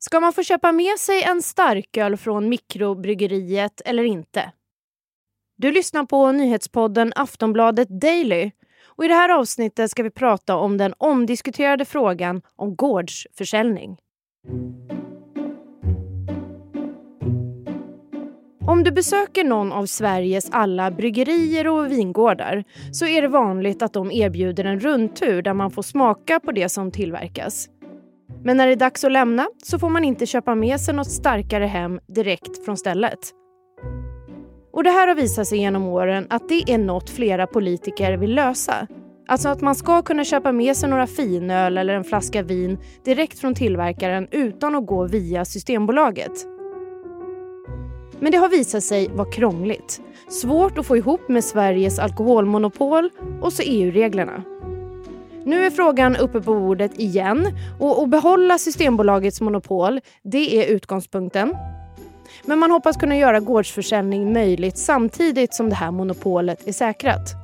Ska man få köpa med sig en starköl från mikrobryggeriet eller inte? Du lyssnar på nyhetspodden Aftonbladet Daily och i det här avsnittet ska vi prata om den omdiskuterade frågan om gårdsförsäljning. Om du besöker någon av Sveriges alla bryggerier och vingårdar så är det vanligt att de erbjuder en rundtur där man får smaka på det som tillverkas. Men när det är dags att lämna så får man inte köpa med sig något starkare hem direkt från stället. Och Det här har visat sig genom åren att det är något flera politiker vill lösa. Alltså att man ska kunna köpa med sig några finöl eller en flaska vin direkt från tillverkaren utan att gå via Systembolaget. Men det har visat sig vara krångligt. Svårt att få ihop med Sveriges alkoholmonopol och så EU-reglerna. Nu är frågan uppe på bordet igen och att behålla Systembolagets monopol, det är utgångspunkten. Men man hoppas kunna göra gårdsförsäljning möjligt samtidigt som det här monopolet är säkrat.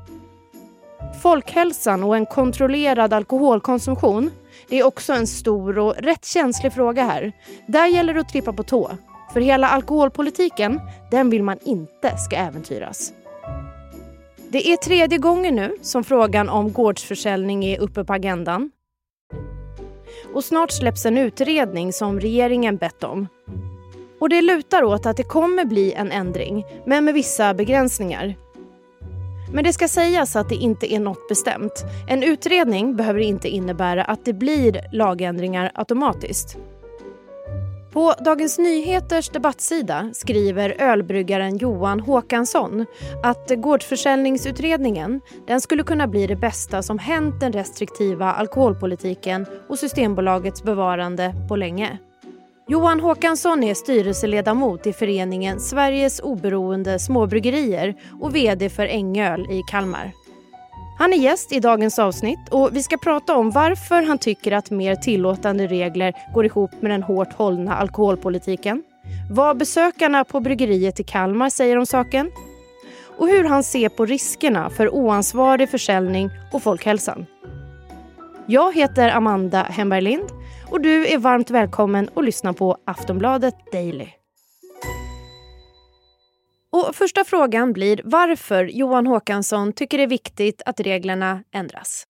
Folkhälsan och en kontrollerad alkoholkonsumtion det är också en stor och rätt känslig fråga här. Där gäller det att trippa på tå. För hela alkoholpolitiken, den vill man inte ska äventyras. Det är tredje gången nu som frågan om gårdsförsäljning är uppe på agendan. Och snart släpps en utredning som regeringen bett om. Och det lutar åt att det kommer bli en ändring, men med vissa begränsningar. Men det ska sägas att det inte är något bestämt. En utredning behöver inte innebära att det blir lagändringar automatiskt. På Dagens Nyheters debattsida skriver ölbryggaren Johan Håkansson att gårdsförsäljningsutredningen den skulle kunna bli det bästa som hänt den restriktiva alkoholpolitiken och Systembolagets bevarande på länge. Johan Håkansson är styrelseledamot i föreningen Sveriges oberoende småbryggerier och vd för Ängöl i Kalmar. Han är gäst i dagens avsnitt och vi ska prata om varför han tycker att mer tillåtande regler går ihop med den hårt hållna alkoholpolitiken. Vad besökarna på bryggeriet i Kalmar säger om saken. Och hur han ser på riskerna för oansvarig försäljning och folkhälsan. Jag heter Amanda Hemberg Lind och du är varmt välkommen att lyssna på Aftonbladet Daily. Och första frågan blir varför Johan Håkansson tycker det är viktigt att reglerna ändras.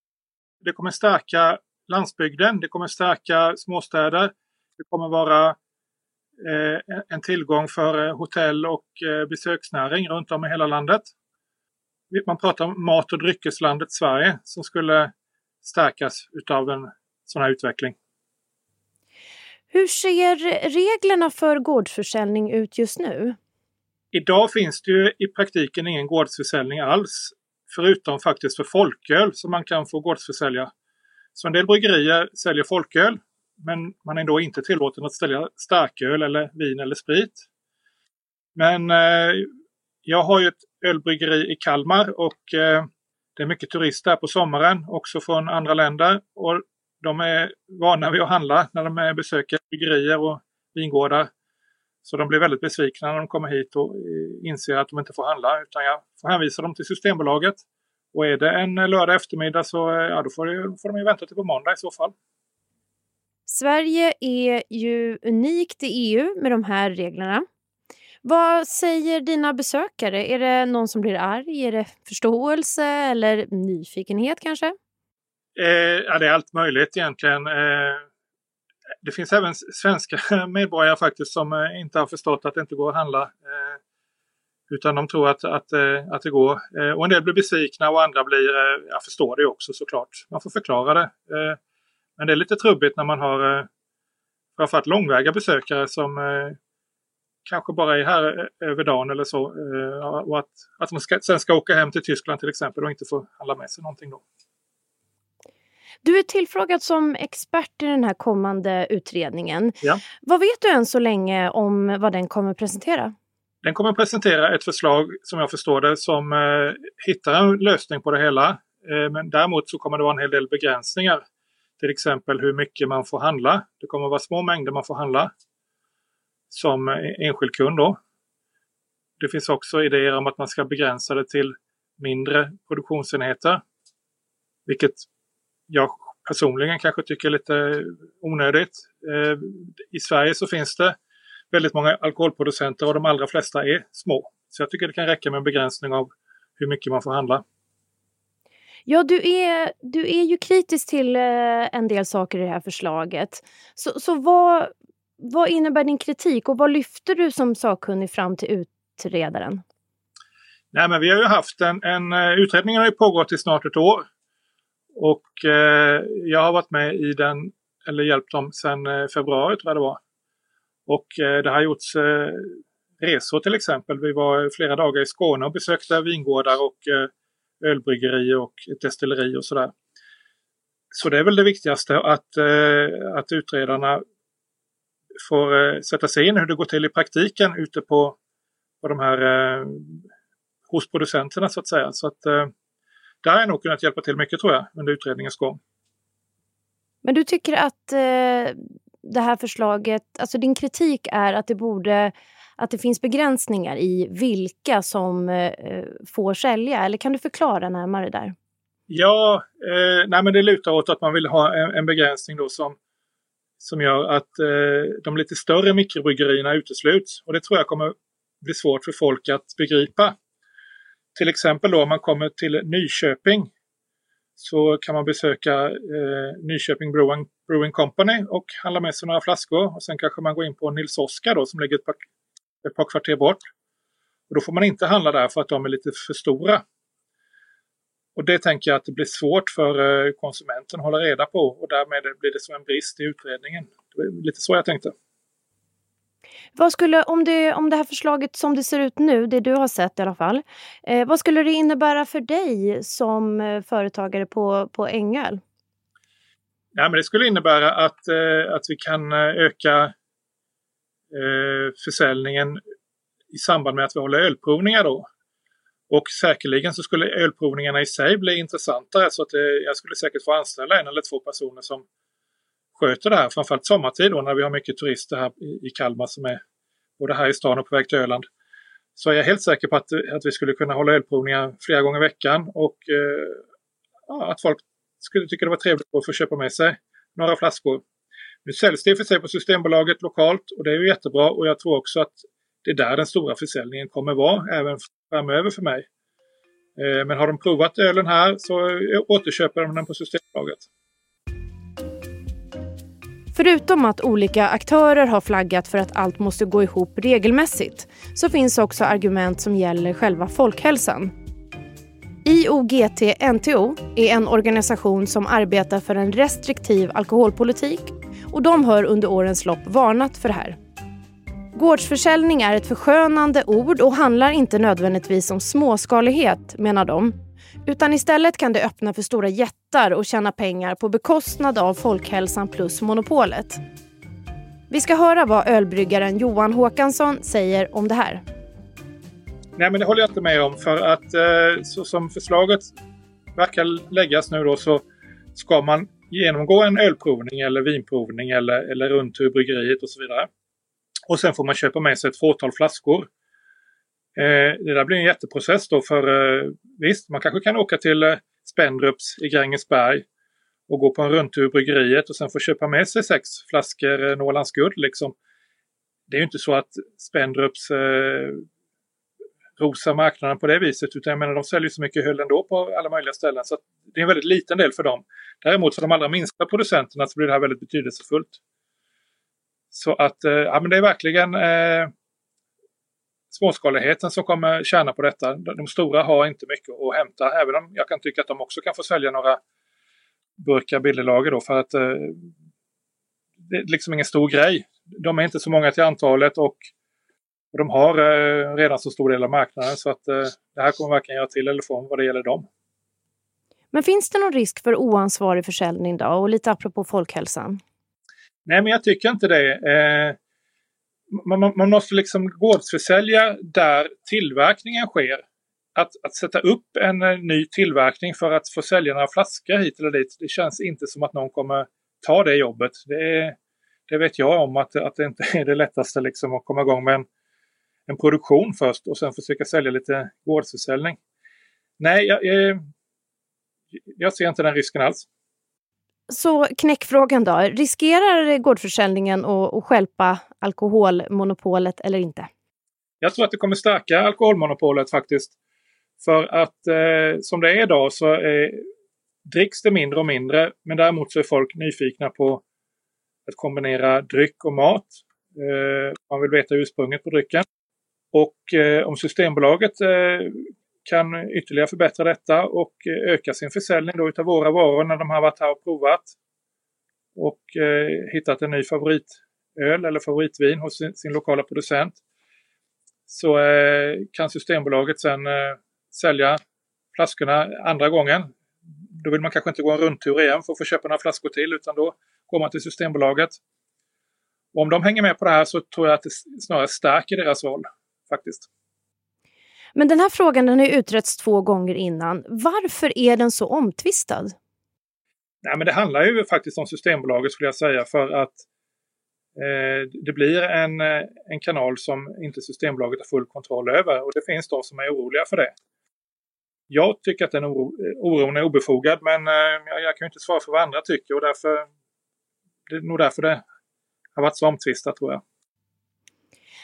Det kommer stärka landsbygden, det kommer stärka småstäder. Det kommer vara eh, en tillgång för eh, hotell och eh, besöksnäring runt om i hela landet. Man pratar om mat och dryckeslandet Sverige som skulle stärkas utav en sån här utveckling. Hur ser reglerna för gårdsförsäljning ut just nu? Idag finns det ju i praktiken ingen gårdsförsäljning alls. Förutom faktiskt för folköl som man kan få gårdsförsälja. Så en del bryggerier säljer folköl. Men man är då inte tillåten att sälja starköl eller vin eller sprit. Men eh, jag har ju ett ölbryggeri i Kalmar och eh, det är mycket turister här på sommaren, också från andra länder. Och de är vana vid att handla när de besöker bryggerier och vingårdar. Så de blir väldigt besvikna när de kommer hit och eh, inser att de inte får handla utan jag får hänvisa dem till Systembolaget. Och är det en lördag eftermiddag så eh, ja, då får, det, får de ju vänta till på måndag i så fall. Sverige är ju unikt i EU med de här reglerna. Vad säger dina besökare? Är det någon som blir arg? Är det förståelse eller nyfikenhet kanske? Eh, ja, det är allt möjligt egentligen. Eh, det finns även svenska medborgare faktiskt som eh, inte har förstått att det inte går att handla. Eh, utan de tror att, att, eh, att det går. Och en del blir besvikna och andra blir, jag förstår det också såklart. Man får förklara det. Men det är lite trubbigt när man har framförallt långväga besökare som kanske bara är här över dagen eller så. Och att, att de ska, sen ska åka hem till Tyskland till exempel och inte få handla med sig någonting då. Du är tillfrågad som expert i den här kommande utredningen. Ja. Vad vet du än så länge om vad den kommer presentera? Den kommer presentera ett förslag, som jag förstår det, som eh, hittar en lösning på det hela. Eh, men däremot så kommer det vara en hel del begränsningar. Till exempel hur mycket man får handla. Det kommer vara små mängder man får handla som enskild kund. Då. Det finns också idéer om att man ska begränsa det till mindre produktionsenheter. Vilket jag personligen kanske tycker är lite onödigt. Eh, I Sverige så finns det väldigt många alkoholproducenter och de allra flesta är små. Så jag tycker det kan räcka med en begränsning av hur mycket man får handla. Ja, du är, du är ju kritisk till eh, en del saker i det här förslaget. Så, så vad, vad innebär din kritik och vad lyfter du som sakkunnig fram till utredaren? Nej, men vi har ju haft en, en eh, utredning har ju pågått i snart ett år. Och eh, jag har varit med i den, eller hjälpt dem sedan eh, februari tror jag det var. Och eh, det har gjorts eh, resor till exempel. Vi var flera dagar i Skåne och besökte vingårdar och eh, ölbryggeri och ett destilleri och sådär. Så det är väl det viktigaste att, eh, att utredarna får eh, sätta sig in hur det går till i praktiken ute på, på de här eh, hos producenterna så att säga. Så att eh, där har jag nog kunnat hjälpa till mycket tror jag under utredningens gång. Men du tycker att eh, det här förslaget, alltså din kritik är att det borde att det finns begränsningar i vilka som eh, får sälja? Eller kan du förklara närmare där? Ja, eh, nej men det lutar åt att man vill ha en, en begränsning då som, som gör att eh, de lite större mikrobryggerierna utesluts. Och det tror jag kommer bli svårt för folk att begripa. Till exempel då om man kommer till Nyköping så kan man besöka eh, Nyköping Brewing, Brewing Company och handla med sig några flaskor. Och sen kanske man går in på Nils Oskar då som ligger ett par, ett par kvarter bort. Och då får man inte handla där för att de är lite för stora. Och det tänker jag att det blir svårt för eh, konsumenten att hålla reda på och därmed blir det som en brist i utredningen. Det var lite så jag tänkte. Vad skulle, om det, om det här förslaget som det ser ut nu, det du har sett i alla fall, eh, vad skulle det innebära för dig som eh, företagare på, på Ängöl? Ja, men det skulle innebära att, eh, att vi kan eh, öka eh, försäljningen i samband med att vi håller ölprovningar då. Och säkerligen så skulle ölprovningarna i sig bli intressantare så att det, jag skulle säkert få anställa en eller två personer som sköter det här, framförallt sommartid då när vi har mycket turister här i, Kalmar som är både här i stan och på väg till Öland. Så är jag helt säker på att, att vi skulle kunna hålla ölprovningar flera gånger i veckan och eh, att folk skulle tycka det var trevligt att få köpa med sig några flaskor. Nu säljs det i och för sig på Systembolaget lokalt och det är ju jättebra och jag tror också att det är där den stora försäljningen kommer vara även framöver för mig. Eh, men har de provat ölen här så återköper de den på Systembolaget. Förutom att olika aktörer har flaggat för att allt måste gå ihop regelmässigt så finns också argument som gäller själva folkhälsan. IOGT-NTO är en organisation som arbetar för en restriktiv alkoholpolitik och de har under årens lopp varnat för det här. Gårdsförsäljning är ett förskönande ord och handlar inte nödvändigtvis om småskalighet, menar de. Utan istället kan det öppna för stora jättar och tjäna pengar på bekostnad av folkhälsan plus monopolet. Vi ska höra vad ölbryggaren Johan Håkansson säger om det här. Nej, men det håller jag inte med om för att eh, så som förslaget verkar läggas nu då så ska man genomgå en ölprovning eller vinprovning eller, eller rundtur bryggeriet och så vidare. Och sen får man köpa med sig ett fåtal flaskor. Eh, det där blir en jätteprocess då för eh, visst, man kanske kan åka till eh, Spendrups i Grängesberg och gå på en rundtur i bryggeriet och sen få köpa med sig sex flaskor Norrlands guld liksom. Det är ju inte så att Spendrups eh, rosar marknaden på det viset utan jag menar de säljer så mycket hyll ändå på alla möjliga ställen så det är en väldigt liten del för dem. Däremot för de allra minsta producenterna så blir det här väldigt betydelsefullt. Så att eh, ja, men det är verkligen eh, småskaligheten som kommer tjäna på detta. De stora har inte mycket att hämta, även om jag kan tycka att de också kan få sälja några burkar billiglager då för att eh, det är liksom ingen stor grej. De är inte så många till antalet och, och de har eh, redan så stor del av marknaden så att eh, det här kommer varken göra till eller från vad det gäller dem. Men finns det någon risk för oansvarig försäljning då? Och lite apropå folkhälsan. Nej, men jag tycker inte det. Eh, man, man, måste liksom gårdsförsälja där tillverkningen sker. Att, att sätta upp en eh, ny tillverkning för att få sälja några flaskor hit eller dit, det känns inte som att någon kommer ta det jobbet. Det, det vet jag om att, att det inte är det lättaste liksom att komma igång med en, en produktion först och sen försöka sälja lite gårdsförsäljning. Nej, jag, jag, jag ser inte den risken alls. Så knäckfrågan då. Riskerar gårdsförsäljningen att, att skälpa alkoholmonopolet eller inte? Jag tror att det kommer stärka alkoholmonopolet faktiskt. För att eh, som det är idag så eh, dricks det mindre och mindre. Men däremot så är folk nyfikna på att kombinera dryck och mat. Eh, man vill veta ursprunget på drycken. Och eh, om Systembolaget eh, kan ytterligare förbättra detta och eh, öka sin försäljning då utav våra varor när de har varit här och provat. Och eh, hittat en ny favorit favoritöl eller favoritvin hos sin, sin lokala producent. Så eh, kan Systembolaget sen eh, sälja flaskorna andra gången. Då vill man kanske inte gå en rundtur igen för att få köpa några flaskor till utan då går man till Systembolaget. Och om de hänger med på det här så tror jag att det snarare stärker deras roll faktiskt. Men den här frågan den har utretts två gånger innan. Varför är den så omtvistad? Nej, men det handlar ju faktiskt om Systembolaget skulle jag säga för att det blir en, eh, en kanal som inte Systembolaget har full kontroll över och det finns de som är oroliga för det. Jag tycker att den oro, oron är obefogad men eh, jag, jag kan ju inte svara för vad andra tycker och därför det är nog därför det har varit så omtvistat tror jag.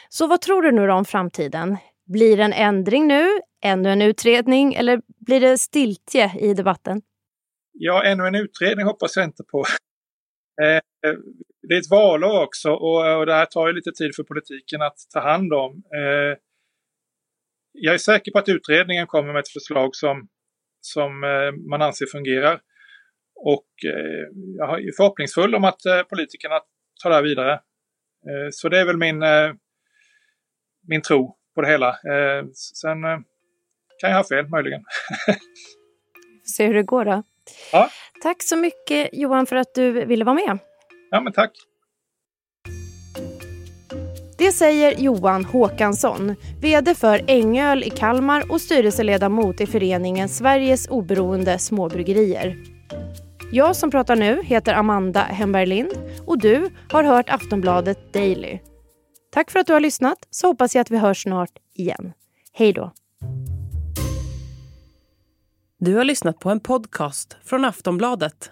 Så vad tror du nu om framtiden? Blir det en ändring nu, ännu en utredning eller blir det stiltje i debatten? Ja, ännu en utredning hoppas jag inte på. Eh, det är ett valår också och, det här tar ju lite tid för politiken att ta hand om. Eh, jag är säker på att utredningen kommer med ett förslag som, som eh, man anser fungerar. Och jag är förhoppningsfull om att politikerna tar det här vidare. Så det är väl min, min tro på det hela. Eh, sen eh, kan jag ha fel möjligen. Se hur det går då. Ja. Tack så mycket Johan för att du ville vara med. Ja, men tack. Det säger Johan Håkansson, VD för Ängöl i Kalmar och styrelseledamot i föreningen Sveriges oberoende småbryggerier. Jag som pratar nu heter Amanda Hemberg Lind och du har hört Aftonbladet Daily. Tack för att du har lyssnat så hoppas jag att vi hörs snart igen. Hej då! Du har lyssnat på en podcast från Aftonbladet.